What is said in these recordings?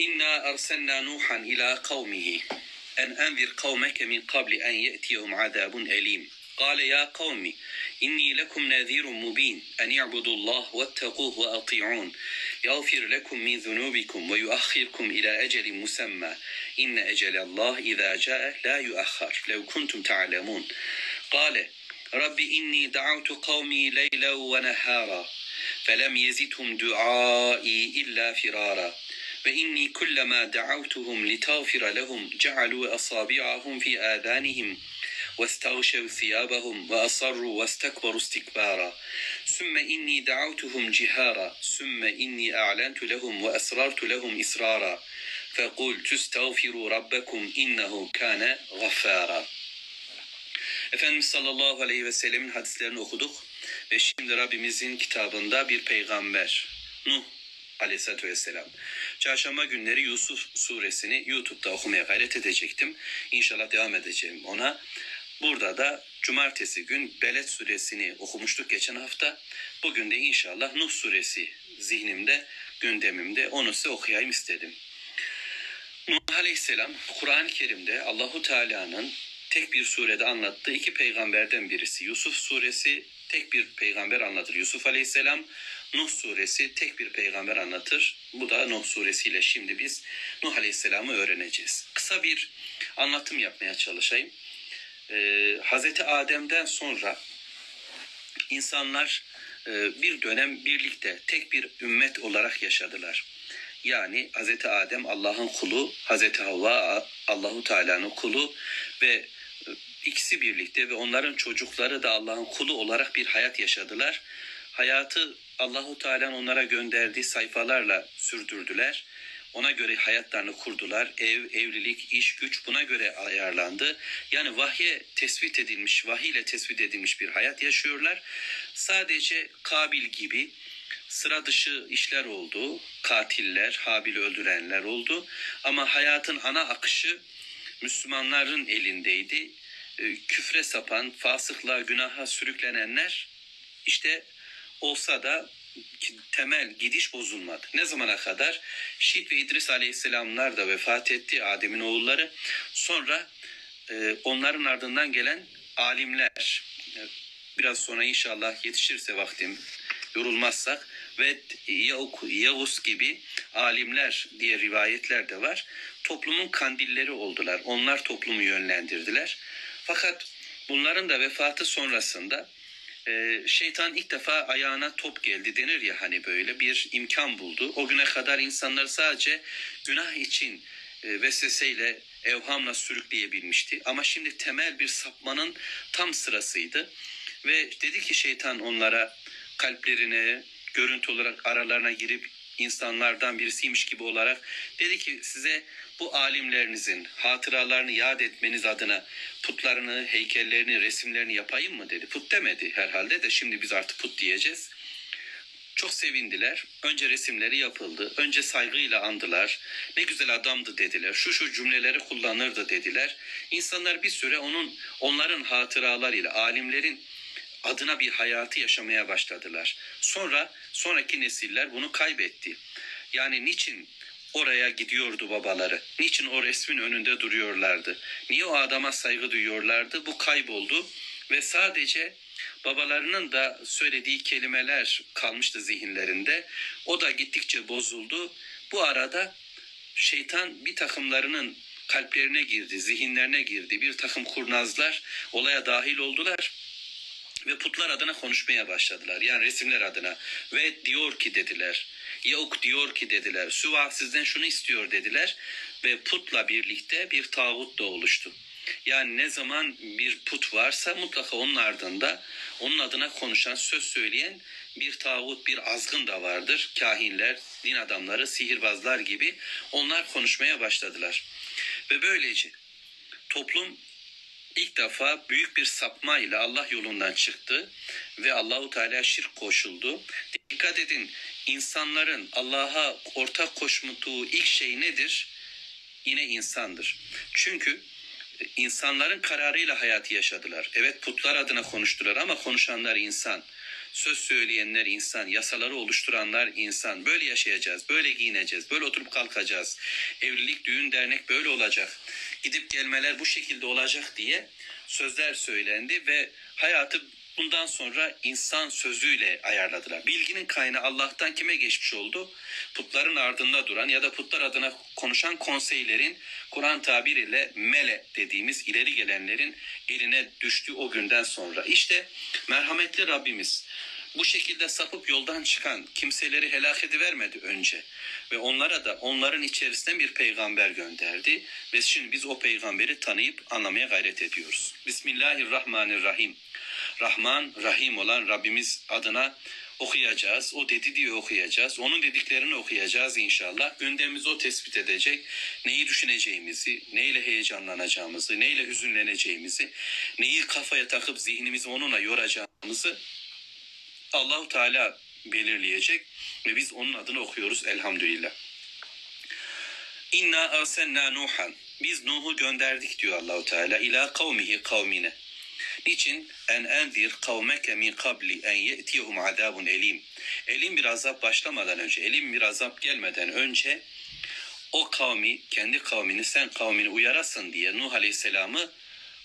إنا أرسلنا نوحا إلى قومه أن أنذر قومك من قبل أن يأتيهم عذاب أليم. قال يا قوم إني لكم نذير مبين أن اعبدوا الله واتقوه وأطيعون. يغفر لكم من ذنوبكم ويؤخركم إلى أجل مسمى. إن أجل الله إذا جاء لا يؤخر لو كنتم تعلمون. قال رب إني دعوت قومي ليلا ونهارا فلم يزدهم دعائي إلا فرارا. وإني كلما دعوتهم لتغفر لهم جعلوا أصابعهم في آذانهم واستغشوا ثيابهم وأصروا واستكبروا استكبارا. ثم إني دعوتهم جهارا. ثم إني أعلنت لهم وأسررت لهم إسرارا. فقلت استغفروا ربكم إنه كان غفارا. Efendimiz sallallahu aleyhi ve sellemin hadislerini okuduk. Ve şimdi Rabbimizin kitabında bir peygamber Nuh aleyhissalatü vesselam. Çarşamba günleri Yusuf suresini YouTube'da okumaya gayret edecektim. İnşallah devam edeceğim ona. Burada da cumartesi gün Beled suresini okumuştuk geçen hafta. Bugün de inşallah Nuh suresi zihnimde, gündemimde onu size okuyayım istedim. Nuh aleyhisselam Kur'an-ı Kerim'de Allahu Teala'nın tek bir surede anlattığı iki peygamberden birisi. Yusuf suresi tek bir peygamber anlatır. Yusuf aleyhisselam Nuh suresi tek bir peygamber anlatır. Bu da Nuh suresiyle şimdi biz Nuh aleyhisselamı öğreneceğiz. Kısa bir anlatım yapmaya çalışayım. Ee, Hazreti Adem'den sonra insanlar e, bir dönem birlikte tek bir ümmet olarak yaşadılar. Yani Hazreti Adem Allah'ın kulu, Hazreti Havva Allahu Teala'nın kulu ve e, ikisi birlikte ve onların çocukları da Allah'ın kulu olarak bir hayat yaşadılar. Hayatı Allahu Teala'nın onlara gönderdiği sayfalarla sürdürdüler. Ona göre hayatlarını kurdular. Ev, evlilik, iş, güç buna göre ayarlandı. Yani vahye tespit edilmiş, vahiy ile tespit edilmiş bir hayat yaşıyorlar. Sadece Kabil gibi sıra dışı işler oldu. Katiller, Habil'i öldürenler oldu. Ama hayatın ana akışı Müslümanların elindeydi. Ee, küfre sapan, fasıklığa, günaha sürüklenenler işte olsa da temel gidiş bozulmadı. Ne zamana kadar? Şit ve İdris aleyhisselamlar da vefat etti Adem'in oğulları. Sonra e, onların ardından gelen alimler e, biraz sonra inşallah yetişirse vaktim yorulmazsak ve Yavuz gibi alimler diye rivayetler de var. Toplumun kandilleri oldular. Onlar toplumu yönlendirdiler. Fakat bunların da vefatı sonrasında e, şeytan ilk defa ayağına top geldi denir ya hani böyle bir imkan buldu. O güne kadar insanlar sadece günah için e, vesveseyle evhamla sürükleyebilmişti. Ama şimdi temel bir sapmanın tam sırasıydı. Ve dedi ki şeytan onlara kalplerine, görüntü olarak aralarına girip insanlardan birisiymiş gibi olarak dedi ki size bu alimlerinizin hatıralarını yad etmeniz adına putlarını, heykellerini, resimlerini yapayım mı dedi. Put demedi herhalde de şimdi biz artık put diyeceğiz. Çok sevindiler. Önce resimleri yapıldı. Önce saygıyla andılar. Ne güzel adamdı dediler. Şu şu cümleleri kullanırdı dediler. İnsanlar bir süre onun onların hatıralarıyla alimlerin adına bir hayatı yaşamaya başladılar. Sonra sonraki nesiller bunu kaybetti. Yani niçin oraya gidiyordu babaları? Niçin o resmin önünde duruyorlardı? Niye o adama saygı duyuyorlardı? Bu kayboldu ve sadece babalarının da söylediği kelimeler kalmıştı zihinlerinde. O da gittikçe bozuldu. Bu arada şeytan bir takımlarının kalplerine girdi, zihinlerine girdi. Bir takım kurnazlar olaya dahil oldular ve putlar adına konuşmaya başladılar. Yani resimler adına. Ve diyor ki dediler. Yok diyor ki dediler. Süva sizden şunu istiyor dediler. Ve putla birlikte bir tağut da oluştu. Yani ne zaman bir put varsa mutlaka onun ardında onun adına konuşan, söz söyleyen bir tağut, bir azgın da vardır. Kahinler, din adamları, sihirbazlar gibi onlar konuşmaya başladılar. Ve böylece toplum ilk defa büyük bir sapma ile Allah yolundan çıktı ve Allahu Teala şirk koşuldu. Dikkat edin insanların Allah'a ortak koşmuştuğu ilk şey nedir? Yine insandır. Çünkü insanların kararıyla hayatı yaşadılar. Evet putlar adına konuştular ama konuşanlar insan. Söz söyleyenler insan, yasaları oluşturanlar insan. Böyle yaşayacağız, böyle giyineceğiz, böyle oturup kalkacağız. Evlilik, düğün, dernek böyle olacak. Gidip gelmeler bu şekilde olacak diye sözler söylendi ve hayatı bundan sonra insan sözüyle ayarladılar. Bilginin kaynağı Allah'tan kime geçmiş oldu? Putların ardında duran ya da putlar adına konuşan konseylerin Kur'an tabiriyle mele dediğimiz ileri gelenlerin eline düştüğü o günden sonra. İşte merhametli Rabbimiz bu şekilde sapıp yoldan çıkan kimseleri helak edivermedi önce. Ve onlara da onların içerisinden bir peygamber gönderdi. Ve şimdi biz o peygamberi tanıyıp anlamaya gayret ediyoruz. Bismillahirrahmanirrahim. Rahman, Rahim olan Rabbimiz adına okuyacağız. O dedi diye okuyacağız. Onun dediklerini okuyacağız inşallah. Gündemimizi o tespit edecek. Neyi düşüneceğimizi, neyle heyecanlanacağımızı, neyle hüzünleneceğimizi, neyi kafaya takıp zihnimizi onunla yoracağımızı Allahu Teala belirleyecek ve biz onun adını okuyoruz elhamdülillah. İnna arsenna Nuhan. Biz Nuh'u gönderdik diyor Allahu Teala ila kavmihi kavmine. Niçin? En endir kavmeke min kabli en ye'tiyehum azabun elim. Elim bir azap başlamadan önce, elim bir azap gelmeden önce o kavmi, kendi kavmini, sen kavmini uyarasın diye Nuh Aleyhisselam'ı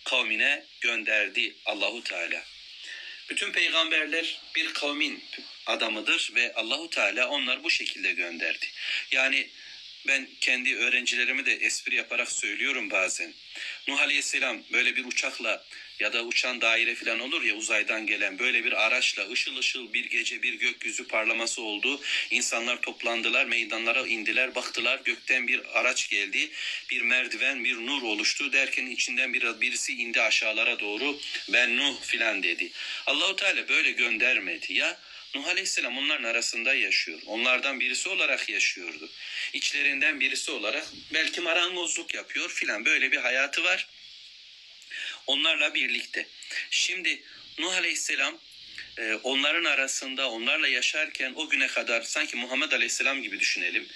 kavmine gönderdi Allahu Teala. Bütün peygamberler bir kavmin adamıdır ve Allahu Teala onları bu şekilde gönderdi. Yani ben kendi öğrencilerime de espri yaparak söylüyorum bazen. Nuh Aleyhisselam böyle bir uçakla ya da uçan daire falan olur ya uzaydan gelen böyle bir araçla ışıl ışıl bir gece bir gökyüzü parlaması oldu. İnsanlar toplandılar, meydanlara indiler, baktılar gökten bir araç geldi. Bir merdiven, bir nur oluştu derken içinden bir, birisi indi aşağılara doğru. Ben Nuh filan dedi. Allahu Teala böyle göndermedi ya. Nuh Aleyhisselam onların arasında yaşıyor. Onlardan birisi olarak yaşıyordu. İçlerinden birisi olarak belki marangozluk yapıyor filan böyle bir hayatı var. Onlarla birlikte. Şimdi Nuh Aleyhisselam e, onların arasında onlarla yaşarken o güne kadar sanki Muhammed Aleyhisselam gibi düşünelim.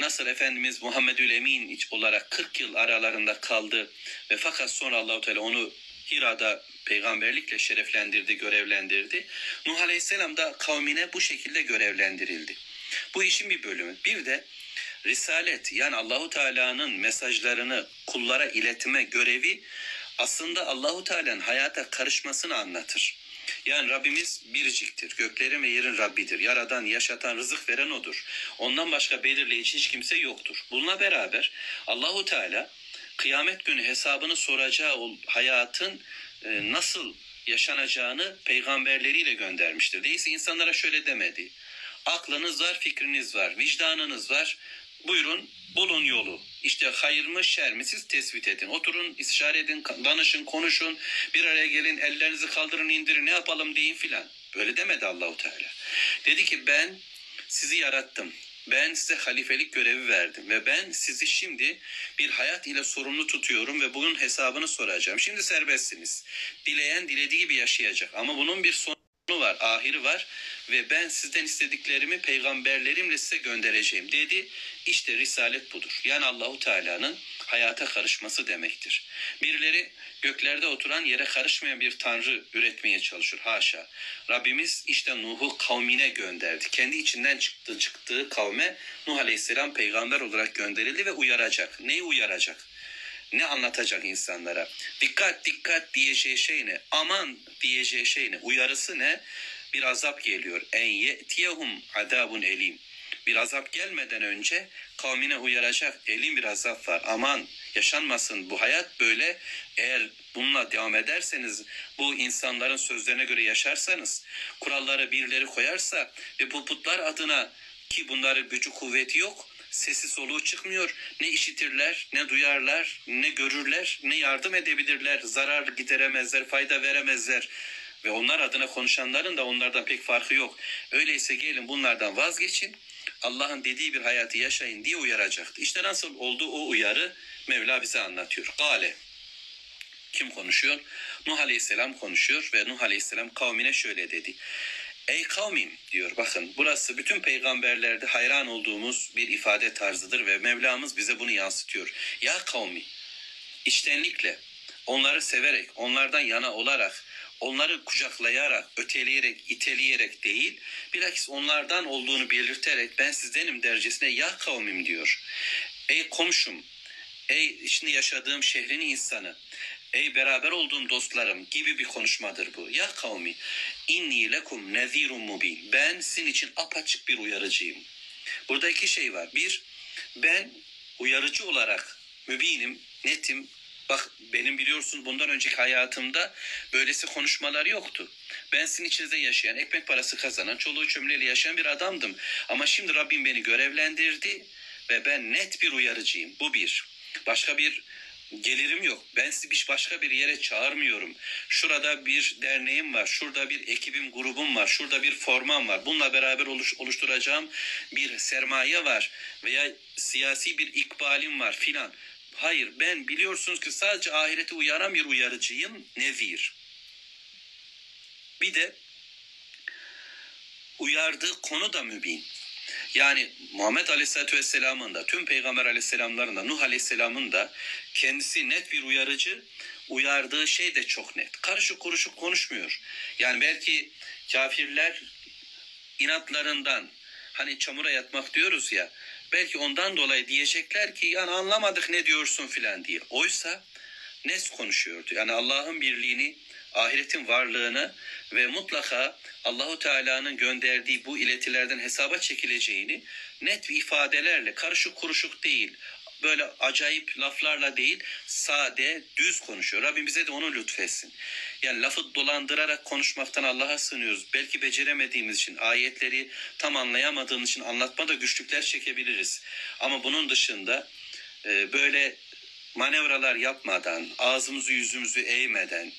Nasıl Efendimiz Muhammedül Emin olarak 40 yıl aralarında kaldı ve fakat sonra Allahu Teala onu Hira'da peygamberlikle şereflendirdi, görevlendirdi. Nuh Aleyhisselam da kavmine bu şekilde görevlendirildi. Bu işin bir bölümü. Bir de risalet yani Allahu Teala'nın mesajlarını kullara iletme görevi aslında Allahu Teala'nın hayata karışmasını anlatır. Yani Rabbimiz biriciktir. Göklerin ve yerin Rabbidir. Yaradan, yaşatan, rızık veren odur. Ondan başka belirleyici hiç kimse yoktur. Bununla beraber Allahu Teala kıyamet günü hesabını soracağı hayatın e, nasıl yaşanacağını peygamberleriyle göndermiştir. Değilse insanlara şöyle demedi. Aklınız var, fikriniz var, vicdanınız var. Buyurun bulun yolu. İşte hayır mı şer mi siz tespit edin. Oturun, istişare edin, danışın, konuşun. Bir araya gelin, ellerinizi kaldırın, indirin, ne yapalım deyin filan. Böyle demedi Allahu Teala. Dedi ki ben sizi yarattım. Ben size halifelik görevi verdim ve ben sizi şimdi bir hayat ile sorumlu tutuyorum ve bunun hesabını soracağım. Şimdi serbestsiniz. Dileyen dilediği gibi yaşayacak ama bunun bir sonu var, ahiri var ve ben sizden istediklerimi peygamberlerimle size göndereceğim dedi. İşte risalet budur. Yani Allahu Teala'nın hayata karışması demektir. Birileri göklerde oturan yere karışmayan bir tanrı üretmeye çalışır. Haşa. Rabbimiz işte Nuh'u kavmine gönderdi. Kendi içinden çıktı, çıktığı kavme Nuh Aleyhisselam peygamber olarak gönderildi ve uyaracak. Neyi uyaracak? Ne anlatacak insanlara? Dikkat dikkat diyeceği şey ne? Aman diyeceği şey ne? Uyarısı ne? Bir azap geliyor. En ye'tiyehum azabun elim. Bir azap gelmeden önce kavmine uyaracak elin bir azap var. Aman yaşanmasın bu hayat böyle. Eğer bununla devam ederseniz bu insanların sözlerine göre yaşarsanız kuralları birileri koyarsa ve bu putlar adına ki bunların gücü kuvveti yok sesi soluğu çıkmıyor. Ne işitirler, ne duyarlar, ne görürler, ne yardım edebilirler. Zarar gideremezler, fayda veremezler. Ve onlar adına konuşanların da onlardan pek farkı yok. Öyleyse gelin bunlardan vazgeçin. Allah'ın dediği bir hayatı yaşayın diye uyaracaktı. İşte nasıl oldu o uyarı Mevla bize anlatıyor. Gale. Kim konuşuyor? Nuh Aleyhisselam konuşuyor ve Nuh Aleyhisselam kavmine şöyle dedi. Ey kavmim diyor bakın burası bütün peygamberlerde hayran olduğumuz bir ifade tarzıdır ve Mevlamız bize bunu yansıtıyor. Ya kavmi içtenlikle onları severek onlardan yana olarak onları kucaklayarak, öteleyerek, iteleyerek değil, bilakis onlardan olduğunu belirterek ben sizdenim dercesine ya kavmim diyor. Ey komşum, ey içinde yaşadığım şehrin insanı, ey beraber olduğum dostlarım gibi bir konuşmadır bu. Ya kavmi, inni lekum nezirun mubin. Ben sizin için apaçık bir uyarıcıyım. Burada iki şey var. Bir, ben uyarıcı olarak mübinim, netim. Bak benim biliyorsun bundan önceki hayatımda böylesi konuşmalar yoktu. Ben sizin içinizde yaşayan, ekmek parası kazanan, çoluğu çömleğiyle yaşayan bir adamdım. Ama şimdi Rabbim beni görevlendirdi ve ben net bir uyarıcıyım. Bu bir. Başka bir gelirim yok. Ben sizi başka bir yere çağırmıyorum. Şurada bir derneğim var. Şurada bir ekibim, grubum var. Şurada bir formam var. Bununla beraber oluş, oluşturacağım bir sermaye var. Veya siyasi bir ikbalim var filan. Hayır ben biliyorsunuz ki sadece ahirete uyaran bir uyarıcıyım. Nevir. Bir de uyardığı konu da mübin. Yani Muhammed Aleyhisselatü Vesselam'ın da tüm Peygamber Aleyhisselamların da Nuh Aleyhisselam'ın da kendisi net bir uyarıcı uyardığı şey de çok net. Karışık kuruşuk konuşmuyor. Yani belki kafirler inatlarından hani çamura yatmak diyoruz ya belki ondan dolayı diyecekler ki yani anlamadık ne diyorsun filan diye. Oysa net konuşuyordu. Yani Allah'ın birliğini ahiretin varlığını ve mutlaka Allahu Teala'nın gönderdiği bu iletilerden hesaba çekileceğini net ifadelerle karışık kuruşuk değil böyle acayip laflarla değil sade düz konuşuyor. Rabbim bize de onu lütfetsin. Yani lafı dolandırarak konuşmaktan Allah'a sığınıyoruz. Belki beceremediğimiz için ayetleri tam anlayamadığımız için anlatmada güçlükler çekebiliriz. Ama bunun dışında e, böyle manevralar yapmadan, ağzımızı yüzümüzü eğmeden,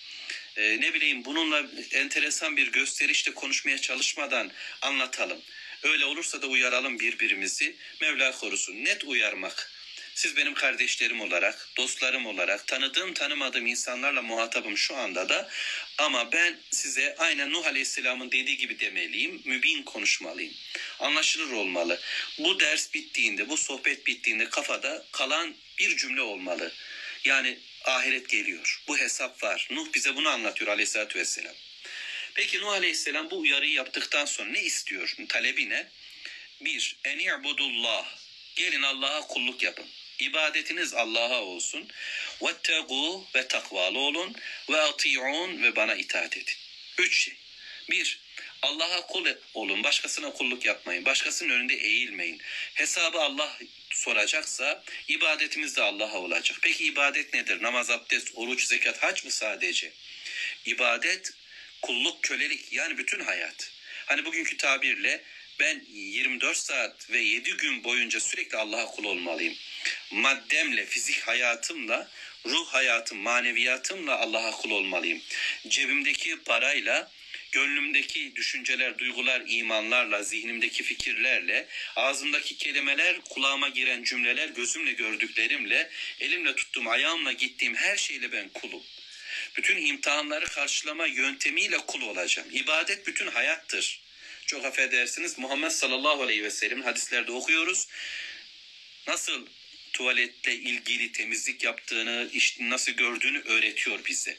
e, ne bileyim bununla enteresan bir gösterişle konuşmaya çalışmadan anlatalım. Öyle olursa da uyaralım birbirimizi. Mevla korusun. Net uyarmak. Siz benim kardeşlerim olarak, dostlarım olarak, tanıdığım tanımadığım insanlarla muhatabım şu anda da. Ama ben size aynen Nuh Aleyhisselam'ın dediği gibi demeliyim, mübin konuşmalıyım. Anlaşılır olmalı. Bu ders bittiğinde, bu sohbet bittiğinde kafada kalan bir cümle olmalı. Yani ahiret geliyor. Bu hesap var. Nuh bize bunu anlatıyor aleyhissalatü vesselam. Peki Nuh aleyhisselam bu uyarıyı yaptıktan sonra ne istiyor? Talebi ne? Bir, en i'budullah. Gelin Allah'a kulluk yapın. İbadetiniz Allah'a olsun. Vettegu ve takvalı olun. Ve ati'un ve bana itaat edin. Üç şey. Bir, Allah'a kul olun. Başkasına kulluk yapmayın. Başkasının önünde eğilmeyin. Hesabı Allah soracaksa ibadetimiz de Allah'a olacak. Peki ibadet nedir? Namaz, abdest, oruç, zekat, hac mı sadece? İbadet kulluk, kölelik yani bütün hayat. Hani bugünkü tabirle ben 24 saat ve 7 gün boyunca sürekli Allah'a kul olmalıyım. Maddemle, fizik hayatımla, ruh hayatım, maneviyatımla Allah'a kul olmalıyım. Cebimdeki parayla, gönlümdeki düşünceler, duygular, imanlarla, zihnimdeki fikirlerle, ağzımdaki kelimeler, kulağıma giren cümleler, gözümle gördüklerimle, elimle tuttuğum, ayağımla gittiğim her şeyle ben kulum. Bütün imtihanları karşılama yöntemiyle kul olacağım. İbadet bütün hayattır. Çok affedersiniz Muhammed sallallahu aleyhi ve sellem hadislerde okuyoruz. Nasıl tuvaletle ilgili temizlik yaptığını, işte nasıl gördüğünü öğretiyor bize.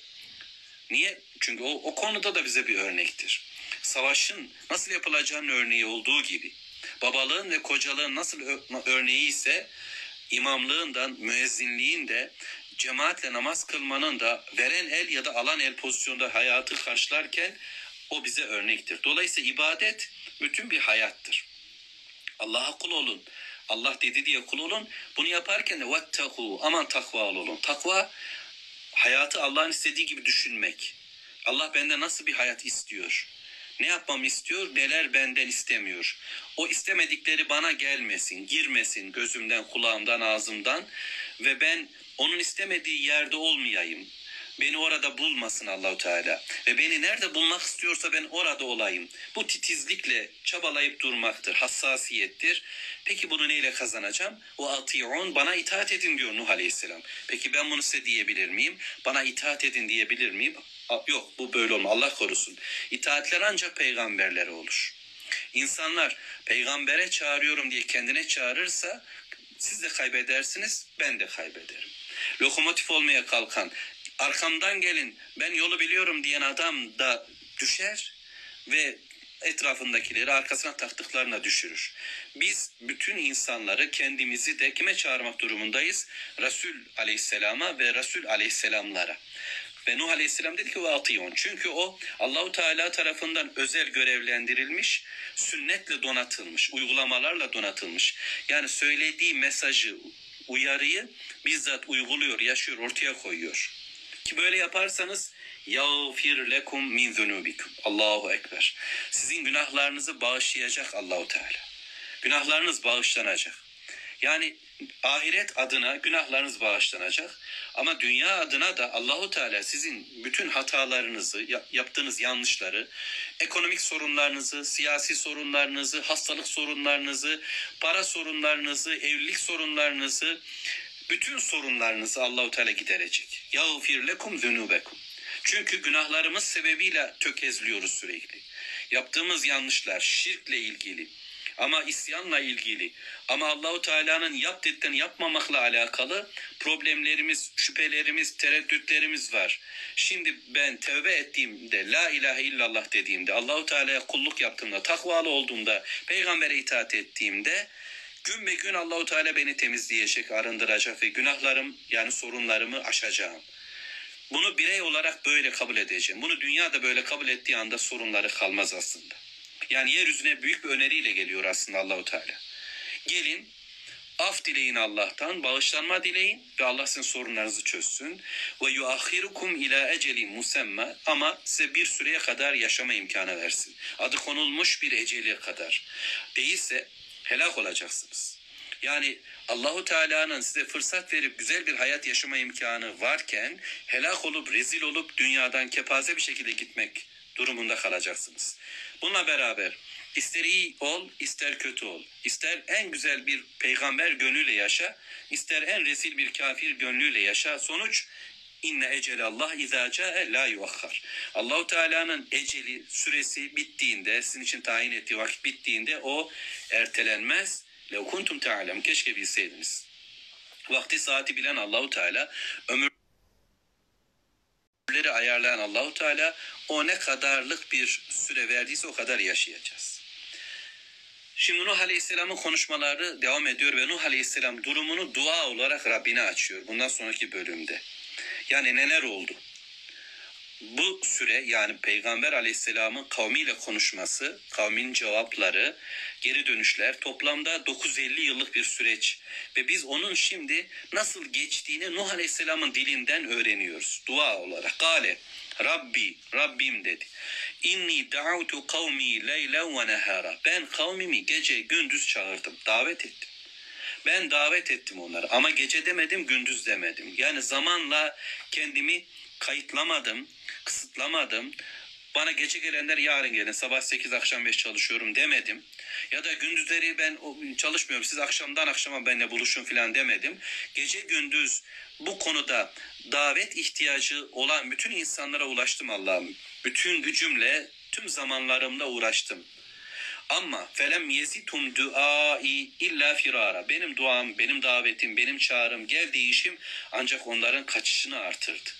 Niye? Çünkü o, o konuda da bize bir örnektir. Savaşın nasıl yapılacağının örneği olduğu gibi, babalığın ve kocalığın nasıl örneği ise imamlığından, müezzinliğin de, cemaatle namaz kılmanın da veren el ya da alan el pozisyonda hayatı karşılarken o bize örnektir. Dolayısıyla ibadet bütün bir hayattır. Allah'a kul olun. Allah dedi diye kul olun. Bunu yaparken de vettahu aman takvalı olun. Takva hayatı Allah'ın istediği gibi düşünmek. Allah benden nasıl bir hayat istiyor? Ne yapmamı istiyor? Neler benden istemiyor? O istemedikleri bana gelmesin, girmesin gözümden, kulağımdan, ağzımdan ve ben onun istemediği yerde olmayayım. Beni orada bulmasın Allahu Teala ve beni nerede bulmak istiyorsa ben orada olayım. Bu titizlikle çabalayıp durmaktır, hassasiyettir. Peki bunu neyle kazanacağım? O atiyon bana itaat edin diyor Nuh Aleyhisselam. Peki ben bunu size diyebilir miyim? Bana itaat edin diyebilir miyim? Yok bu böyle olma Allah korusun. İtaatler ancak peygamberlere olur. İnsanlar peygambere çağırıyorum diye kendine çağırırsa siz de kaybedersiniz ben de kaybederim. Lokomotif olmaya kalkan arkamdan gelin ben yolu biliyorum diyen adam da düşer ve etrafındakileri arkasına taktıklarına düşürür. Biz bütün insanları kendimizi de kime çağırmak durumundayız? Resul aleyhisselama ve Resul aleyhisselamlara. Ve Nuh Aleyhisselam dedi ki ve atiyon. Çünkü o Allahu Teala tarafından özel görevlendirilmiş, sünnetle donatılmış, uygulamalarla donatılmış. Yani söylediği mesajı, uyarıyı bizzat uyguluyor, yaşıyor, ortaya koyuyor. Ki böyle yaparsanız yağfir lekum min zunubikum. Allahu ekber. Sizin günahlarınızı bağışlayacak Allahu Teala. Günahlarınız bağışlanacak. Yani ahiret adına günahlarınız bağışlanacak ama dünya adına da Allahu Teala sizin bütün hatalarınızı, yaptığınız yanlışları, ekonomik sorunlarınızı, siyasi sorunlarınızı, hastalık sorunlarınızı, para sorunlarınızı, evlilik sorunlarınızı, bütün sorunlarınızı Allahu Teala giderecek. Yağfir lekum zunubekum. Çünkü günahlarımız sebebiyle tökezliyoruz sürekli. Yaptığımız yanlışlar, şirkle ilgili, ama isyanla ilgili ama Allahu Teala'nın yap dediklerini yapmamakla alakalı problemlerimiz, şüphelerimiz, tereddütlerimiz var. Şimdi ben tövbe ettiğimde, la ilahe illallah dediğimde, Allahu Teala'ya kulluk yaptığımda, takvalı olduğumda, peygambere itaat ettiğimde gün be gün Allahu Teala beni temizleyecek, arındıracak ve günahlarım yani sorunlarımı aşacağım. Bunu birey olarak böyle kabul edeceğim. Bunu dünya da böyle kabul ettiği anda sorunları kalmaz aslında. Yani yeryüzüne büyük bir öneriyle geliyor aslında Allahu Teala. Gelin af dileyin Allah'tan, bağışlanma dileyin ve Allah sizin sorunlarınızı çözsün. Ve yuahirukum ila eceli musemma ama size bir süreye kadar yaşama imkanı versin. Adı konulmuş bir eceliye kadar. Değilse helak olacaksınız. Yani Allahu Teala'nın size fırsat verip güzel bir hayat yaşama imkanı varken helak olup rezil olup dünyadan kepaze bir şekilde gitmek durumunda kalacaksınız. Bununla beraber ister iyi ol, ister kötü ol. İster en güzel bir peygamber gönlüyle yaşa, ister en rezil bir kafir gönlüyle yaşa. Sonuç İnne ecel Allah izâ câe la yuakhar. Allahu Teala'nın eceli süresi bittiğinde, sizin için tayin ettiği vakit bittiğinde o ertelenmez. Lev kuntum ta'lem. Keşke bilseydiniz. Vakti saati bilen Allahu Teala ömür ömürleri ayarlayan Allahu Teala o ne kadarlık bir süre verdiyse o kadar yaşayacağız. Şimdi Nuh Aleyhisselam'ın konuşmaları devam ediyor ve Nuh Aleyhisselam durumunu dua olarak Rabbine açıyor bundan sonraki bölümde. Yani neler oldu? Bu süre yani Peygamber Aleyhisselam'ın kavmiyle konuşması, kavmin cevapları, geri dönüşler toplamda 950 yıllık bir süreç. Ve biz onun şimdi nasıl geçtiğini Nuh Aleyhisselam'ın dilinden öğreniyoruz. Dua olarak. Gale, Rabbi, Rabbim dedi. İnni da'utu kavmi leylen ve nehara. Ben kavmimi gece gündüz çağırdım, davet ettim. Ben davet ettim onları ama gece demedim, gündüz demedim. Yani zamanla kendimi kayıtlamadım, kısıtlamadım. Bana gece gelenler yarın gelin sabah 8 akşam 5 çalışıyorum demedim. Ya da gündüzleri ben çalışmıyorum siz akşamdan akşama benimle buluşun filan demedim. Gece gündüz bu konuda davet ihtiyacı olan bütün insanlara ulaştım Allah'ım. Bütün gücümle tüm zamanlarımda uğraştım. Ama felem yezitum duai illa firara. Benim duam, benim davetim, benim çağrım, gel değişim ancak onların kaçışını artırdı.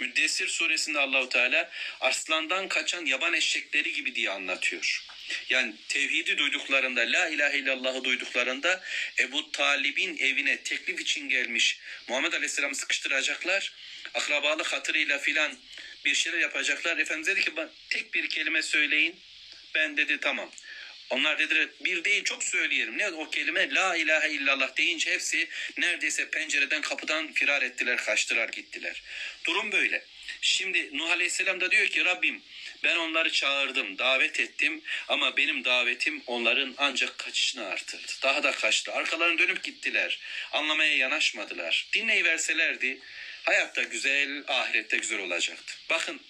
Müddessir suresinde Allahu Teala arslandan kaçan yaban eşekleri gibi diye anlatıyor. Yani tevhidi duyduklarında, la ilahe illallah'ı duyduklarında Ebu Talib'in evine teklif için gelmiş Muhammed Aleyhisselam'ı sıkıştıracaklar. Akrabalık hatırıyla filan bir şeyler yapacaklar. Efendimiz dedi ki tek bir kelime söyleyin. Ben dedi tamam. Onlar dediler bir değil çok söyleyelim. Ne o kelime la ilahe illallah deyince hepsi neredeyse pencereden kapıdan firar ettiler, kaçtılar gittiler. Durum böyle. Şimdi Nuh Aleyhisselam da diyor ki Rabbim ben onları çağırdım, davet ettim ama benim davetim onların ancak kaçışını artırdı. Daha da kaçtı. Arkalarını dönüp gittiler. Anlamaya yanaşmadılar. Dinleyiverselerdi hayatta güzel, ahirette güzel olacaktı. Bakın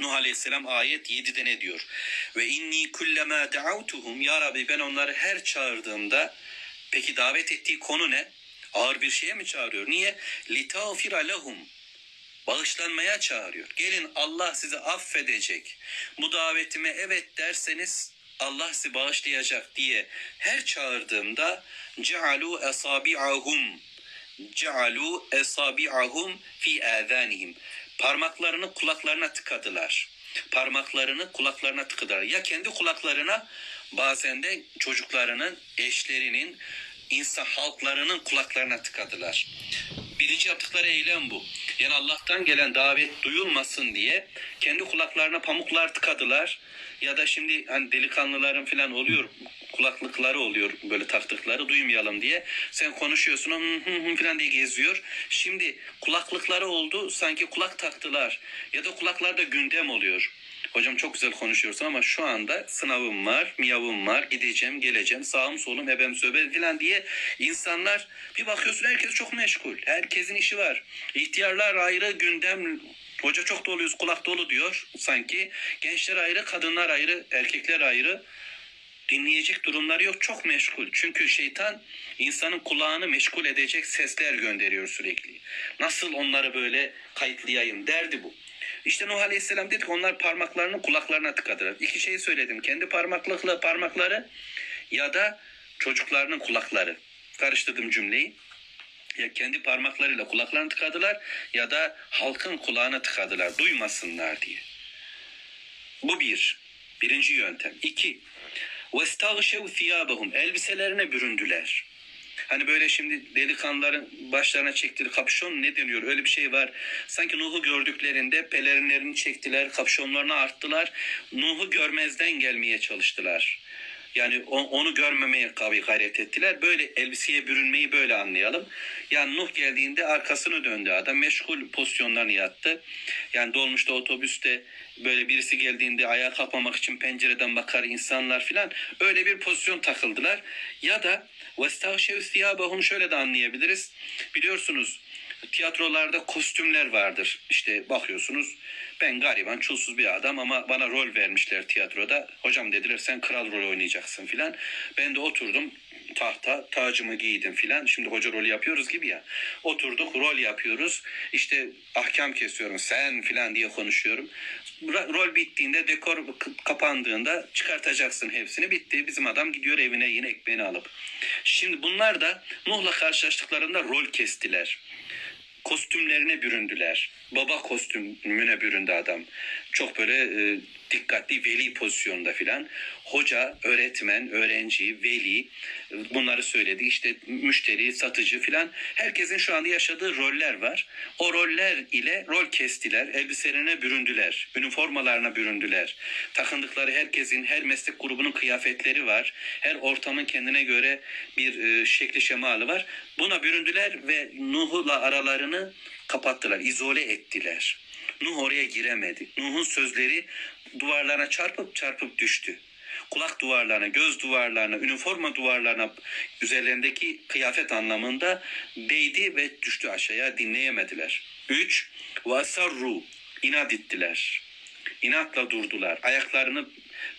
Nuh Aleyhisselam ayet 7'de ne diyor? Ve inni kullema da'utuhum ya Rabbi ben onları her çağırdığımda peki davet ettiği konu ne? Ağır bir şeye mi çağırıyor? Niye? Litağfira lehum bağışlanmaya çağırıyor. Gelin Allah sizi affedecek. Bu davetime evet derseniz Allah sizi bağışlayacak diye her çağırdığımda cealu esabi'ahum cealu esabi'ahum fi azanihim. Parmaklarını kulaklarına tıkadılar. Parmaklarını kulaklarına tıkadılar. Ya kendi kulaklarına bazen de çocuklarının, eşlerinin, insan halklarının kulaklarına tıkadılar. Birinci yaptıkları eylem bu. Yani Allah'tan gelen davet duyulmasın diye kendi kulaklarına pamuklar tıkadılar. Ya da şimdi hani delikanlıların falan oluyor kulaklıkları oluyor böyle taktıkları duymayalım diye. Sen konuşuyorsun hı hı falan diye geziyor. Şimdi kulaklıkları oldu sanki kulak taktılar ya da kulaklarda gündem oluyor. Hocam çok güzel konuşuyorsun ama şu anda sınavım var, miyavım var, gideceğim, geleceğim, sağım solum, ebem söbe falan diye insanlar bir bakıyorsun herkes çok meşgul. Herkesin işi var. İhtiyarlar ayrı gündem Hoca çok doluyuz, kulak dolu diyor sanki. Gençler ayrı, kadınlar ayrı, erkekler ayrı. Dinleyecek durumları yok. Çok meşgul. Çünkü şeytan insanın kulağını meşgul edecek sesler gönderiyor sürekli. Nasıl onları böyle kayıtlayayım derdi bu. İşte Nuh Aleyhisselam dedik onlar parmaklarını kulaklarına tıkadılar. İki şey söyledim. Kendi parmaklıkla parmakları ya da çocuklarının kulakları. Karıştırdım cümleyi. Ya kendi parmaklarıyla kulaklarını tıkadılar ya da halkın kulağına tıkadılar duymasınlar diye. Bu bir. Birinci yöntem. İki. وَاسْتَغْشَوْ ثِيَابَهُمْ Elbiselerine büründüler. Hani böyle şimdi delikanlıların başlarına çektiği kapşon ne deniyor? Öyle bir şey var. Sanki Nuh'u gördüklerinde pelerinlerini çektiler, kapşonlarını arttılar. Nuh'u görmezden gelmeye çalıştılar. Yani onu görmemeye gayret ettiler. Böyle elbiseye bürünmeyi böyle anlayalım. Yani Nuh geldiğinde arkasını döndü adam. Meşgul pozisyonlarını yattı. Yani dolmuşta otobüste böyle birisi geldiğinde ayağa kalkmamak için pencereden bakar insanlar filan. Öyle bir pozisyon takıldılar. Ya da Vestavşev siyabahum şöyle de anlayabiliriz. Biliyorsunuz tiyatrolarda kostümler vardır. İşte bakıyorsunuz ben gariban çulsuz bir adam ama bana rol vermişler tiyatroda. Hocam dediler sen kral rolü oynayacaksın filan. Ben de oturdum tahta tacımı giydim filan. Şimdi hoca rolü yapıyoruz gibi ya. Oturduk rol yapıyoruz. İşte ahkam kesiyorum sen filan diye konuşuyorum. Rol bittiğinde dekor kapandığında çıkartacaksın hepsini. Bitti. Bizim adam gidiyor evine yine ekmeğini alıp. Şimdi bunlar da Nuh'la karşılaştıklarında rol kestiler kostümlerine büründüler. Baba kostümüne büründü adam. Çok böyle e, dikkatli veli pozisyonda filan. Hoca, öğretmen, öğrenci, veli bunları söyledi. İşte müşteri, satıcı filan. Herkesin şu anda yaşadığı roller var. O roller ile rol kestiler. Elbiselerine büründüler. Üniformalarına büründüler. Takındıkları herkesin, her meslek grubunun kıyafetleri var. Her ortamın kendine göre bir e, şekli şemalı var. Buna büründüler ve Nuh'la aralarını kapattılar, izole ettiler. Nuh oraya giremedi. Nuh'un sözleri duvarlarına çarpıp çarpıp düştü. Kulak duvarlarına, göz duvarlarına, üniforma duvarlarına üzerlerindeki kıyafet anlamında değdi ve düştü aşağıya dinleyemediler. 3. Vasarru inat ettiler. İnatla durdular. Ayaklarını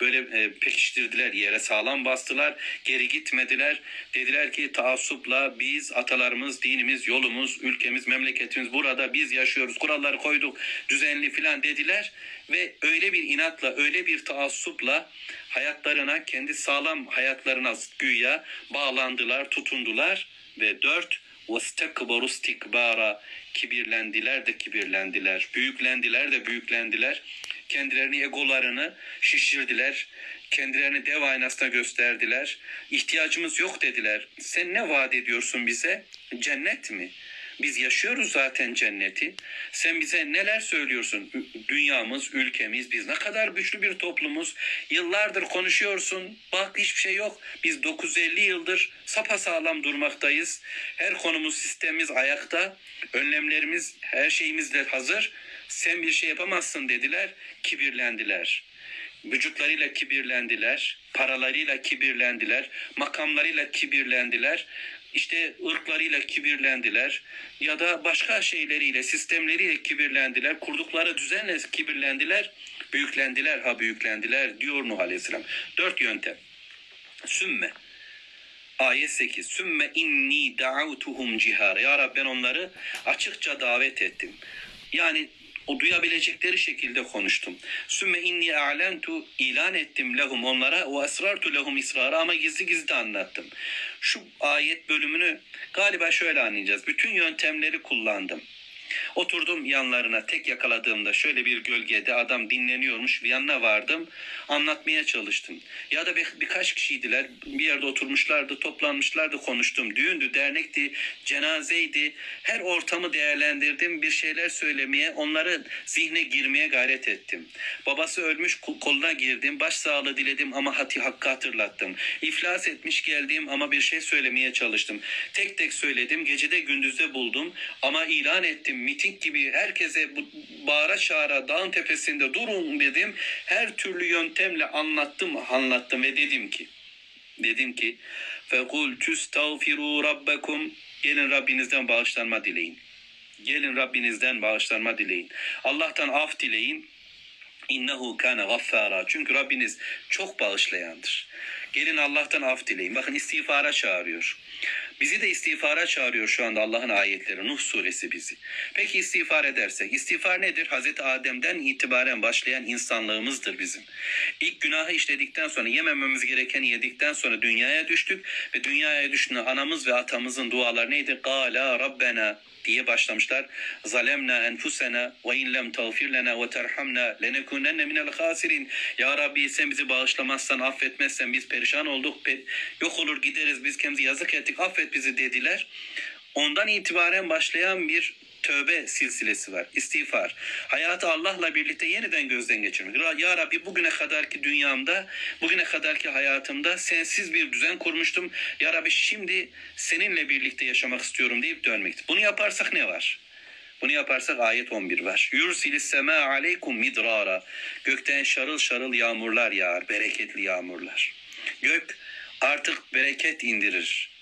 böyle e, pekiştirdiler yere sağlam bastılar. Geri gitmediler. Dediler ki taassupla biz atalarımız, dinimiz, yolumuz, ülkemiz, memleketimiz burada biz yaşıyoruz. Kuralları koyduk düzenli filan dediler. Ve öyle bir inatla, öyle bir taassupla hayatlarına, kendi sağlam hayatlarına güya bağlandılar, tutundular. Ve dört, وَاسْتَكْبَرُ اسْتِكْبَارًا Kibirlendiler de kibirlendiler. Büyüklendiler de büyüklendiler. Kendilerini, egolarını şişirdiler. Kendilerini dev aynasına gösterdiler. İhtiyacımız yok dediler. Sen ne vaat ediyorsun bize? Cennet mi? Biz yaşıyoruz zaten cenneti. Sen bize neler söylüyorsun? Dünyamız, ülkemiz, biz ne kadar güçlü bir toplumuz. Yıllardır konuşuyorsun. Bak hiçbir şey yok. Biz 950 yıldır sapasağlam durmaktayız. Her konumuz, sistemimiz ayakta. Önlemlerimiz, her şeyimiz de hazır. Sen bir şey yapamazsın dediler. Kibirlendiler. Vücutlarıyla kibirlendiler, paralarıyla kibirlendiler, makamlarıyla kibirlendiler, işte ırklarıyla kibirlendiler ya da başka şeyleriyle, sistemleriyle kibirlendiler, kurdukları düzenle kibirlendiler, büyüklendiler ha büyüklendiler diyor Nuh Aleyhisselam. Dört yöntem. Sümme. Ayet 8. Sümme inni da'avtuhum cihara. Ya Rabbi ben onları açıkça davet ettim. Yani o duyabilecekleri şekilde konuştum. Sümme inni a'lentu ilan ettim lehum onlara ve esrartu lehum israra ama gizli gizli anlattım. Şu ayet bölümünü galiba şöyle anlayacağız. Bütün yöntemleri kullandım. Oturdum yanlarına tek yakaladığımda şöyle bir gölgede adam dinleniyormuş. Bir yanına vardım. Anlatmaya çalıştım. Ya da bir, birkaç kişiydiler. Bir yerde oturmuşlardı, toplanmışlardı, konuştum. Düğündü, dernekti, cenazeydi. Her ortamı değerlendirdim. Bir şeyler söylemeye, onların zihne girmeye gayret ettim. Babası ölmüş kol- koluna girdim. Başsağlığı diledim ama hati hakkı hatırlattım. İflas etmiş geldim ama bir şey söylemeye çalıştım. Tek tek söyledim. Gecede gündüzde buldum ama ilan ettim. Miting gibi herkese bu- bağıra çağıra dağın tepesinde durun dedim. Her türlü yöntemle anlattım, anlattım ve dedim ki dedim ki fekul tüstağfiru rabbekum gelin Rabbinizden bağışlanma dileyin. Gelin Rabbinizden bağışlanma dileyin. Allah'tan af dileyin. İnnehu kana gaffara. Çünkü Rabbiniz çok bağışlayandır. Gelin Allah'tan af dileyin. Bakın istiğfara çağırıyor. Bizi de istiğfara çağırıyor şu anda Allah'ın ayetleri. Nuh suresi bizi. Peki istiğfar edersek? İstiğfar nedir? Hazreti Adem'den itibaren başlayan insanlığımızdır bizim. İlk günahı işledikten sonra yemememiz gerekeni yedikten sonra dünyaya düştük ve dünyaya düştüğünde anamız ve atamızın duaları neydi? Gala Rabbena diye başlamışlar. Zalemna enfusena ve in lem tağfir lena ve terhamna lenekunenne minel hasirin. Ya Rabbi sen bizi bağışlamazsan, affetmezsen biz perişan olduk. yok olur gideriz biz kendimizi yazık ettik. Affet bizi dediler. Ondan itibaren başlayan bir tövbe silsilesi var. İstiğfar. Hayatı Allah'la birlikte yeniden gözden geçirmek. Ya Rabbi bugüne kadarki dünyamda, bugüne kadarki hayatımda sensiz bir düzen kurmuştum. Ya Rabbi şimdi seninle birlikte yaşamak istiyorum deyip dönmektir. Bunu yaparsak ne var? Bunu yaparsak ayet 11 var. Yursilis sema aleykum midrara. Gökten şarıl şarıl yağmurlar yağar, bereketli yağmurlar. Gök artık bereket indirir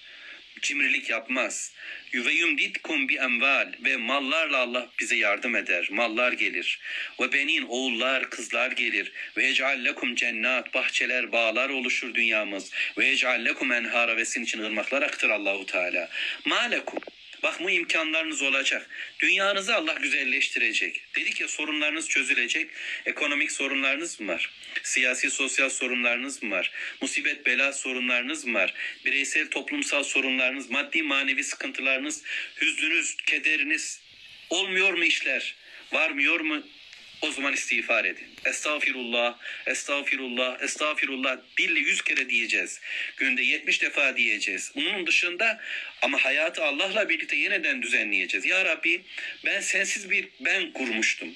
cimrilik yapmaz. Ve yumditkum bi emval ve mallarla Allah bize yardım eder. Mallar gelir. Ve benin oğullar, kızlar gelir. Ve ec'al lekum cennat, bahçeler, bağlar oluşur dünyamız. Ve ec'al lekum enhara ve sizin için ırmaklar aktır Allahu Teala. Malekum Bak bu imkanlarınız olacak. Dünyanızı Allah güzelleştirecek. Dedik ya sorunlarınız çözülecek. Ekonomik sorunlarınız mı var? Siyasi sosyal sorunlarınız mı var? Musibet bela sorunlarınız mı var? Bireysel toplumsal sorunlarınız, maddi manevi sıkıntılarınız, hüznünüz, kederiniz olmuyor mu işler? Varmıyor mu? O zaman istiğfar edin. Estağfirullah, estağfirullah, estağfirullah. Dille yüz kere diyeceğiz. Günde 70 defa diyeceğiz. Onun dışında ama hayatı Allah'la birlikte yeniden düzenleyeceğiz. Ya Rabbi ben sensiz bir ben kurmuştum.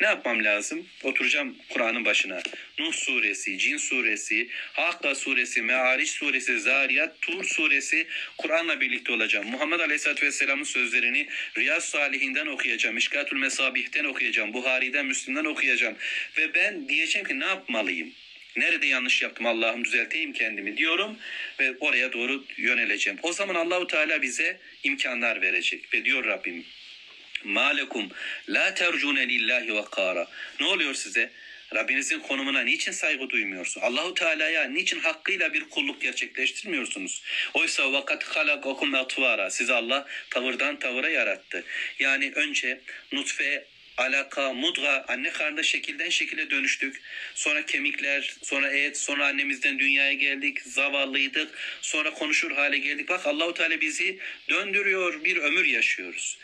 Ne yapmam lazım? Oturacağım Kur'an'ın başına. Nuh suresi, Cin suresi, Hakka suresi, Me'ariç suresi, Zariyat, Tur suresi Kur'an'la birlikte olacağım. Muhammed Aleyhisselatü Vesselam'ın sözlerini Riyaz Salihinden okuyacağım. İşkatül Mesabih'ten okuyacağım. Buhari'den, Müslim'den okuyacağım. Ve ben diyeceğim ki ne yapmalıyım? Nerede yanlış yaptım Allah'ım düzelteyim kendimi diyorum ve oraya doğru yöneleceğim. O zaman Allahu Teala bize imkanlar verecek ve diyor Rabbim Malekum la tercune lillahi vakara. Ne oluyor size? Rabbinizin konumuna niçin saygı duymuyorsun? Allahu Teala'ya niçin hakkıyla bir kulluk gerçekleştirmiyorsunuz? Oysa vakat halakakum atvara. Sizi Allah tavırdan tavıra yarattı. Yani önce nutfe, alaka, mudga, anne karnında şekilden şekile dönüştük. Sonra kemikler, sonra et, sonra annemizden dünyaya geldik, zavallıydık. Sonra konuşur hale geldik. Bak Allahu Teala bizi döndürüyor, bir ömür yaşıyoruz.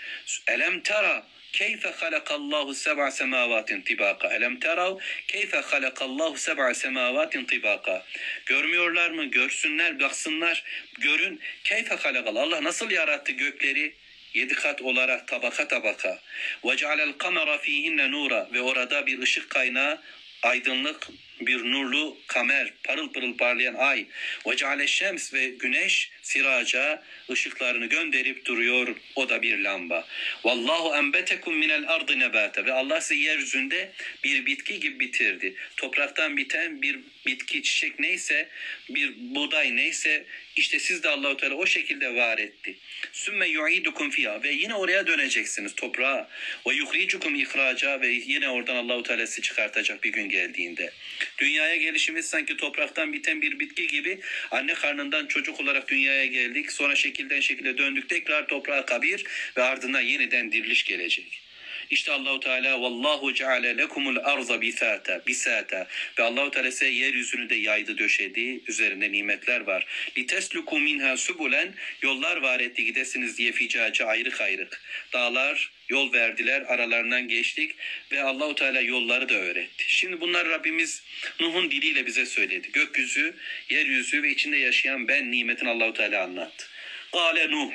Elem tara keyfe halakallahu seb'a semavatin tibaka. Elem terav keyfe halakallahu seb'a semavatin tibaka. Görmüyorlar mı? Görsünler, baksınlar, görün. Keyfe halakal. Allah nasıl yarattı gökleri? Yedi kat olarak tabaka tabaka. Ve cealel kamera fihinne nura ve orada bir ışık kaynağı aydınlık bir nurlu kamer, parıl pırıl parlayan ay. Ve ceale şems ve güneş siraca ışıklarını gönderip duruyor. O da bir lamba. Vallahu enbetekum minel ardı nebate. Ve Allah sizi yeryüzünde bir bitki gibi bitirdi. Topraktan biten bir bitki, çiçek neyse, bir buğday neyse işte siz de Allahu Teala o şekilde var etti. Sümme yu'idukum fiha ve yine oraya döneceksiniz toprağa. Ve yuhricukum ihraca ve yine oradan Allahu Teala sizi çıkartacak bir gün geldiğinde. Dünyaya gelişimiz sanki topraktan biten bir bitki gibi anne karnından çocuk olarak dünyaya geldik. Sonra şekilden şekilde döndük tekrar toprağa kabir ve ardından yeniden diriliş gelecek. İşte Allahu Teala vallahu ceale lekumul arza bisata bisata ve Allahu Teala size yeryüzünü de yaydı döşedi. Üzerinde nimetler var. Litesluku minha subulen yollar var etti gidesiniz diye ficacı ayrık ayrık. Dağlar yol verdiler aralarından geçtik ve Allahu Teala yolları da öğretti. Şimdi bunlar Rabbimiz Nuh'un diliyle bize söyledi. Gökyüzü, yeryüzü ve içinde yaşayan ben nimetin Allahu Teala anlattı. Kale Nuh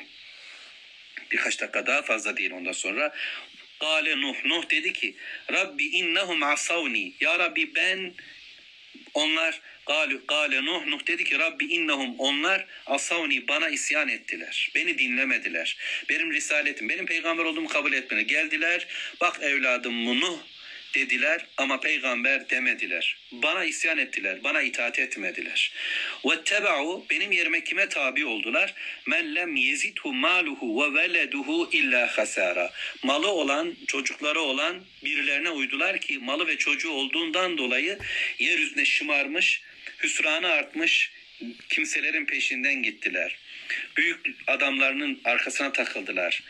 birkaç dakika daha fazla değil ondan sonra. Kale Nuh, Nuh dedi ki Rabbi innehum asavni. Ya Rabbi ben onlar Galu gale Nuh Nuh dedi ki Rabbi innehum onlar asavni bana isyan ettiler. Beni dinlemediler. Benim risaletim, benim peygamber olduğumu kabul etmediler. Geldiler bak evladım Nuh dediler ama peygamber demediler. Bana isyan ettiler, bana itaat etmediler. Ve tebau benim yerime kime tabi oldular? Men lem yezidhu maluhu ve veleduhu illa hasara. Malı olan, çocukları olan birilerine uydular ki malı ve çocuğu olduğundan dolayı yeryüzüne şımarmış, hüsranı artmış kimselerin peşinden gittiler. Büyük adamlarının arkasına takıldılar.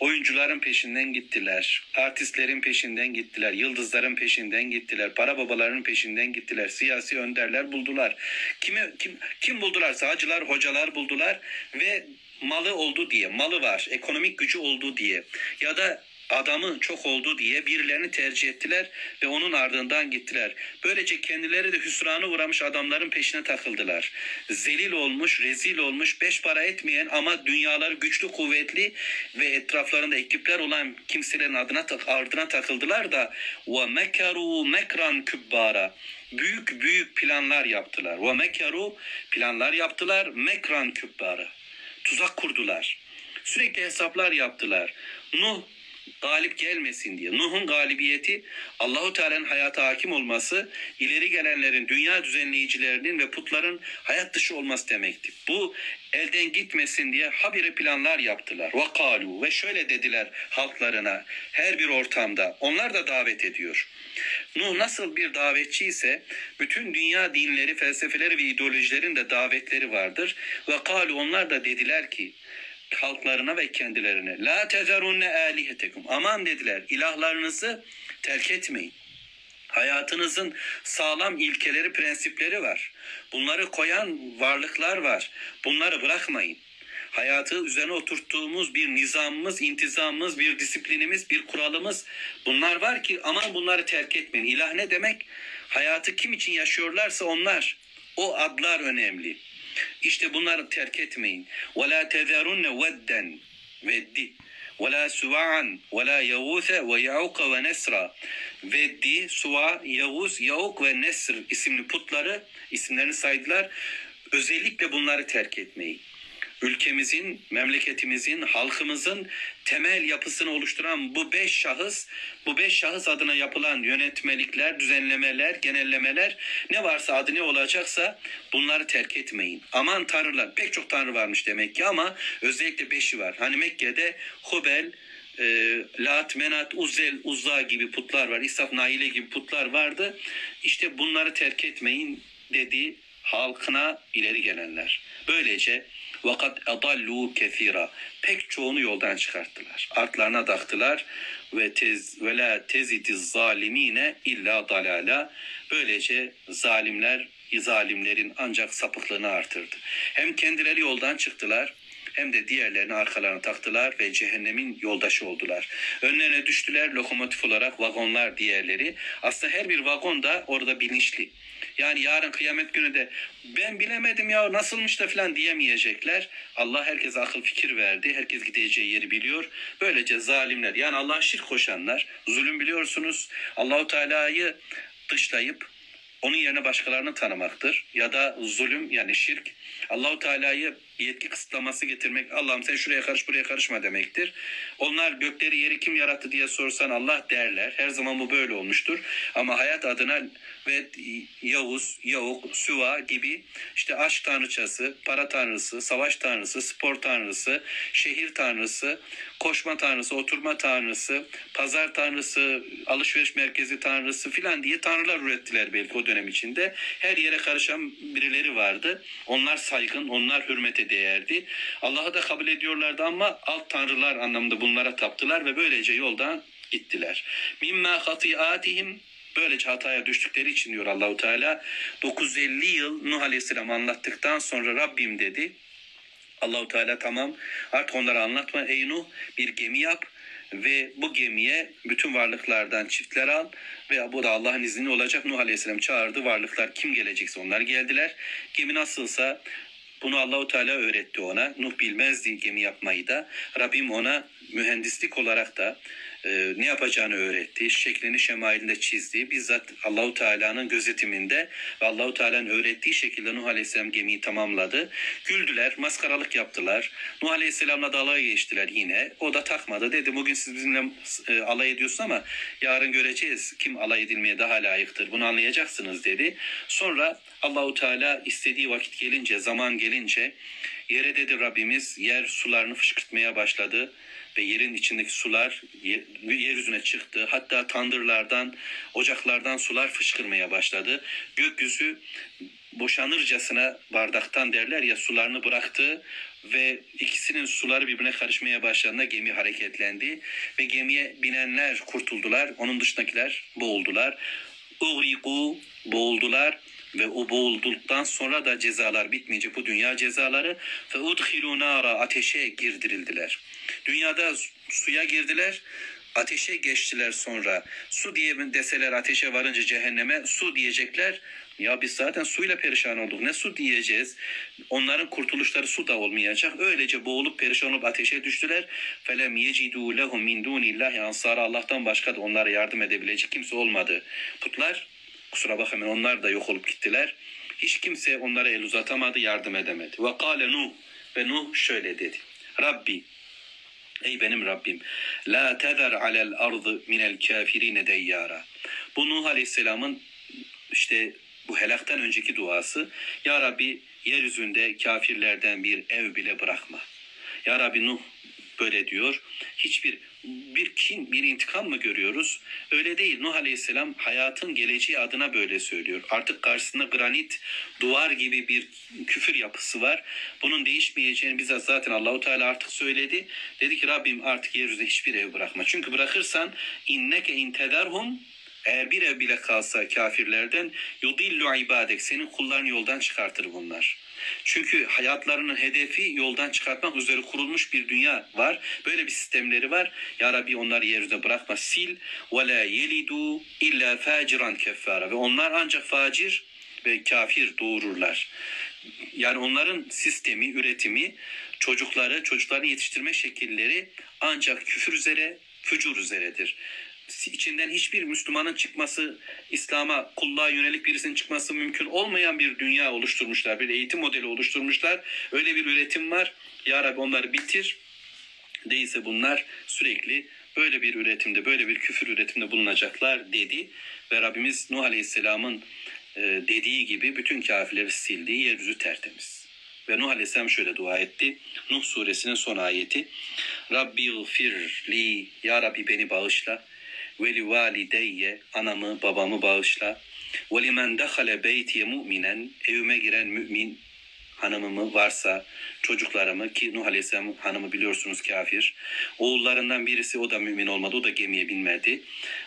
Oyuncuların peşinden gittiler. Artistlerin peşinden gittiler. Yıldızların peşinden gittiler. Para babalarının peşinden gittiler. Siyasi önderler buldular. Kimi kim kim buldular? Sağcılar, hocalar buldular ve malı oldu diye, malı var, ekonomik gücü oldu diye ya da adamı çok oldu diye birilerini tercih ettiler ve onun ardından gittiler. Böylece kendileri de hüsrana uğramış adamların peşine takıldılar. Zelil olmuş, rezil olmuş, beş para etmeyen ama dünyaları güçlü, kuvvetli ve etraflarında ekipler olan kimselerin adına ardına takıldılar da ve mekaru mekran kübbara büyük büyük planlar yaptılar. Ve mekaru planlar yaptılar. Mekran kübbara tuzak kurdular. Sürekli hesaplar yaptılar. Nuh galip gelmesin diye. Nuh'un galibiyeti Allahu Teala'nın hayata hakim olması, ileri gelenlerin, dünya düzenleyicilerinin ve putların hayat dışı olması demekti. Bu elden gitmesin diye habire planlar yaptılar. Ve kalu ve şöyle dediler halklarına her bir ortamda. Onlar da davet ediyor. Nuh nasıl bir davetçi ise bütün dünya dinleri, felsefeleri ve ideolojilerin de davetleri vardır. Ve kalu onlar da dediler ki halklarına ve kendilerine la tezerunne alihetekum aman dediler ilahlarınızı terk etmeyin. Hayatınızın sağlam ilkeleri, prensipleri var. Bunları koyan varlıklar var. Bunları bırakmayın. Hayatı üzerine oturttuğumuz bir nizamımız, intizamımız, bir disiplinimiz, bir kuralımız bunlar var ki aman bunları terk etmeyin. İlah ne demek? Hayatı kim için yaşıyorlarsa onlar. O adlar önemli. İşte bunları terk etmeyin. Ve la tezerunne vedden veddi ve la suva'an ve la yavuse ve yauka ve nesra veddi, suva, yavuz, yauk ve nesr isimli putları isimlerini saydılar. Özellikle bunları terk etmeyin ülkemizin, memleketimizin, halkımızın temel yapısını oluşturan bu beş şahıs, bu beş şahıs adına yapılan yönetmelikler, düzenlemeler, genellemeler ne varsa adı ne olacaksa bunları terk etmeyin. Aman tanrılar, pek çok tanrı varmış demek ki ama özellikle beşi var. Hani Mekke'de Hubel, e, Lat, Menat, Uzzel, Uzza gibi putlar var. İsaf, Naile gibi putlar vardı. İşte bunları terk etmeyin dedi halkına ileri gelenler. Böylece vakat adallu kefira pek çoğunu yoldan çıkarttılar. Artlarına taktılar ve tez ve la tezitiz zalimine illa dalala. Böylece zalimler zalimlerin ancak sapıklığını artırdı. Hem kendileri yoldan çıktılar hem de diğerlerini arkalarına taktılar ve cehennemin yoldaşı oldular. Önlerine düştüler lokomotif olarak vagonlar diğerleri. Aslında her bir vagon da orada bilinçli. Yani yarın kıyamet günü de ben bilemedim ya nasılmış da falan diyemeyecekler. Allah herkese akıl fikir verdi. Herkes gideceği yeri biliyor. Böylece zalimler yani Allah'a şirk koşanlar zulüm biliyorsunuz. Allahu Teala'yı dışlayıp onun yerine başkalarını tanımaktır. Ya da zulüm yani şirk Allahu Teala'yı yetki kısıtlaması getirmek. Allah'ım sen şuraya karış buraya karışma demektir. Onlar gökleri yeri kim yarattı diye sorsan Allah derler. Her zaman bu böyle olmuştur. Ama hayat adına ve Yavuz, Yavuk, Süva gibi işte aşk tanrıçası, para tanrısı, savaş tanrısı, spor tanrısı, şehir tanrısı, koşma tanrısı, oturma tanrısı, pazar tanrısı, alışveriş merkezi tanrısı filan diye tanrılar ürettiler belki o dönem içinde. Her yere karışan birileri vardı. Onlar saygın, onlar değerdi. Allah'ı da kabul ediyorlardı ama alt tanrılar anlamında bunlara taptılar ve böylece yoldan gittiler. Mimma hatiatihim böylece hataya düştükleri için diyor Allahu Teala 950 yıl Nuh Aleyhisselam anlattıktan sonra Rabbim dedi. Allahu Teala tamam artık onlara anlatma ey Nuh bir gemi yap ve bu gemiye bütün varlıklardan çiftler al ve bu da Allah'ın izniyle olacak. Nuh Aleyhisselam çağırdı varlıklar kim gelecekse onlar geldiler. Gemi nasılsa bunu Allahu Teala öğretti ona. Nuh bilmezdi gemi yapmayı da. Rabbim ona mühendislik olarak da e, ne yapacağını öğretti. Şeklini şemailinde çizdi. Bizzat Allahu Teala'nın gözetiminde ve Allahu Teala'nın öğrettiği şekilde Nuh Aleyhisselam gemiyi tamamladı. Güldüler, maskaralık yaptılar. Nuh Aleyhisselam'la dalga geçtiler yine. O da takmadı. Dedi bugün siz bizimle e, alay ediyorsunuz ama yarın göreceğiz kim alay edilmeye daha layıktır. Bunu anlayacaksınız dedi. Sonra Allahu Teala istediği vakit gelince, zaman gelince yere dedi Rabbimiz yer sularını fışkırtmaya başladı ve yerin içindeki sular ye- yeryüzüne çıktı. Hatta tandırlardan, ocaklardan sular fışkırmaya başladı. Gökyüzü boşanırcasına bardaktan derler ya sularını bıraktı ve ikisinin suları birbirine karışmaya başladığında gemi hareketlendi ve gemiye binenler kurtuldular. Onun dışındakiler boğuldular. Uğriku boğuldular ve o boğulduktan sonra da cezalar bitmeyecek bu dünya cezaları ve udhilu nara ateşe girdirildiler. Dünyada suya girdiler ateşe geçtiler sonra. Su diye deseler ateşe varınca cehenneme su diyecekler. Ya biz zaten suyla perişan olduk. Ne su diyeceğiz? Onların kurtuluşları su da olmayacak. Öylece boğulup perişan olup ateşe düştüler. Felem yecidû lehum min dûnillâhi ansara. Allah'tan başka da onlara yardım edebilecek kimse olmadı. Putlar kusura bakmayın onlar da yok olup gittiler. Hiç kimse onlara el uzatamadı, yardım edemedi. Ve kâle Nuh ve Nuh şöyle dedi. Rabbi Ey benim Rabbim la tezer alel ardı minel kafirine deyyara. Bu Nuh Aleyhisselam'ın işte bu helaktan önceki duası Ya Rabbi yeryüzünde kafirlerden bir ev bile bırakma. Ya Rabbi Nuh böyle diyor. Hiçbir bir kin, bir intikam mı görüyoruz? Öyle değil. Nuh Aleyhisselam hayatın geleceği adına böyle söylüyor. Artık karşısında granit, duvar gibi bir küfür yapısı var. Bunun değişmeyeceğini bize zaten Allahu Teala artık söyledi. Dedi ki Rabbim artık yeryüzünde hiçbir ev bırakma. Çünkü bırakırsan inneke intederhum eğer bir ev bile kalsa kafirlerden yudillu ibadek senin kullarını yoldan çıkartır bunlar. Çünkü hayatlarının hedefi yoldan çıkartmak üzere kurulmuş bir dünya var. Böyle bir sistemleri var. Ya Rabbi onları yeryüzünde bırakma. Sil ve la yelidu illa faciran keffara. Ve onlar ancak facir ve kafir doğururlar. Yani onların sistemi, üretimi, çocukları, çocukların yetiştirme şekilleri ancak küfür üzere, fücur üzeredir içinden hiçbir Müslümanın çıkması, İslam'a, kulluğa yönelik birisinin çıkması mümkün olmayan bir dünya oluşturmuşlar. Bir eğitim modeli oluşturmuşlar. Öyle bir üretim var. Ya Rabbi onları bitir. Değilse bunlar sürekli böyle bir üretimde, böyle bir küfür üretimde bulunacaklar dedi. Ve Rabbimiz Nuh Aleyhisselam'ın e, dediği gibi bütün kafirleri sildiği yeryüzü tertemiz. Ve Nuh Aleyhisselam şöyle dua etti. Nuh suresinin son ayeti. Rabbi gfir li, Ya Rabbi beni bağışla ve li valideyye anamı babamı bağışla. Ve limen dehale beytiye mu'minen evime giren mümin hanımımı varsa çocuklarımı ki Nuh Aleyhisselam hanımı biliyorsunuz kafir. Oğullarından birisi o da mümin olmadı. O da gemiye binmedi.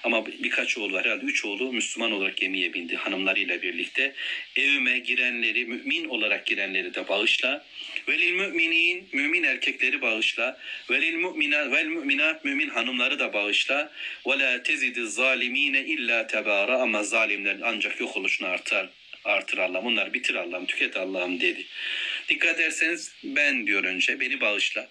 Ama birkaç oğlu var. Herhalde üç oğlu Müslüman olarak gemiye bindi hanımlarıyla birlikte. Evime girenleri, mümin olarak girenleri de bağışla. Velil müminin, mümin erkekleri bağışla. Velil müminat, vel müminat, mümin hanımları da bağışla. Ve la tezidi zalimine illa tebara ama zalimlerin ancak yok oluşunu artar artır Allah'ım. Bunları bitir Allah'ım, tüket Allah'ım dedi. Dikkat ederseniz ben diyor önce beni bağışla.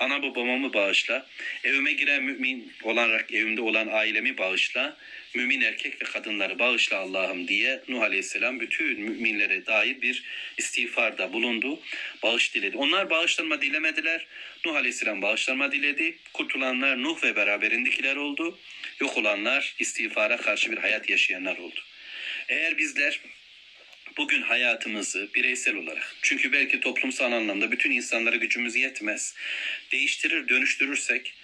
Ana babamı bağışla. Evime giren mümin olarak evimde olan ailemi bağışla. Mümin erkek ve kadınları bağışla Allah'ım diye Nuh Aleyhisselam bütün müminlere dair bir istiğfarda bulundu. Bağış diledi. Onlar bağışlanma dilemediler. Nuh Aleyhisselam bağışlanma diledi. Kurtulanlar Nuh ve beraberindekiler oldu. Yok olanlar istiğfara karşı bir hayat yaşayanlar oldu. Eğer bizler bugün hayatımızı bireysel olarak çünkü belki toplumsal anlamda bütün insanlara gücümüz yetmez değiştirir dönüştürürsek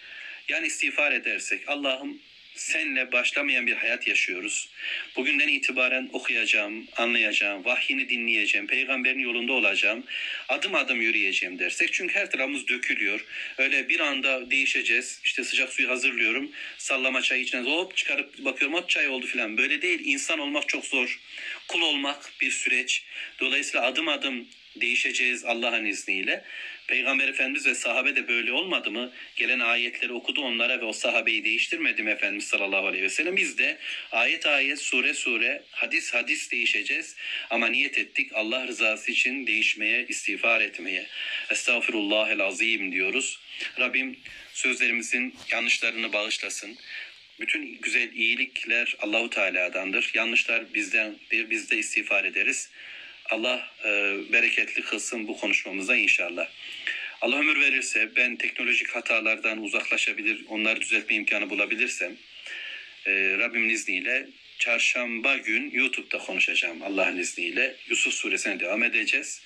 yani istiğfar edersek Allah'ım senle başlamayan bir hayat yaşıyoruz. Bugünden itibaren okuyacağım, anlayacağım, vahyini dinleyeceğim, peygamberin yolunda olacağım, adım adım yürüyeceğim dersek. Çünkü her tarafımız dökülüyor. Öyle bir anda değişeceğiz. İşte sıcak suyu hazırlıyorum. Sallama çay içine hop çıkarıp bakıyorum hop çay oldu falan. Böyle değil. İnsan olmak çok zor. Kul olmak bir süreç. Dolayısıyla adım adım değişeceğiz Allah'ın izniyle. Peygamber Efendimiz ve sahabe de böyle olmadı mı? Gelen ayetleri okudu onlara ve o sahabeyi değiştirmedi mi Efendimiz sallallahu aleyhi ve sellem? Biz de ayet ayet, sure sure, hadis hadis değişeceğiz. Ama niyet ettik Allah rızası için değişmeye, istiğfar etmeye. Estağfirullahel azim diyoruz. Rabbim sözlerimizin yanlışlarını bağışlasın. Bütün güzel iyilikler Allahu Teala'dandır. Yanlışlar bizdendir. Biz de istiğfar ederiz. Allah e, bereketli kılsın bu konuşmamıza inşallah. Allah ömür verirse ben teknolojik hatalardan uzaklaşabilir, onları düzeltme imkanı bulabilirsem e, Rabbimin izniyle çarşamba gün YouTube'da konuşacağım Allah'ın izniyle. Yusuf suresine devam edeceğiz.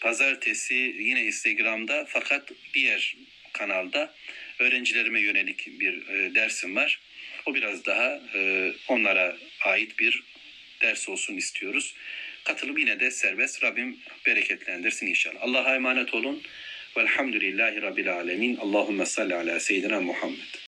Pazartesi yine Instagram'da fakat diğer kanalda öğrencilerime yönelik bir e, dersim var. O biraz daha e, onlara ait bir ders olsun istiyoruz. Katılım yine de serbest. Rabbim bereketlendirsin inşallah. Allah'a emanet olun. Velhamdülillahi Rabbil alemin. Allahümme salli ala seyyidina Muhammed.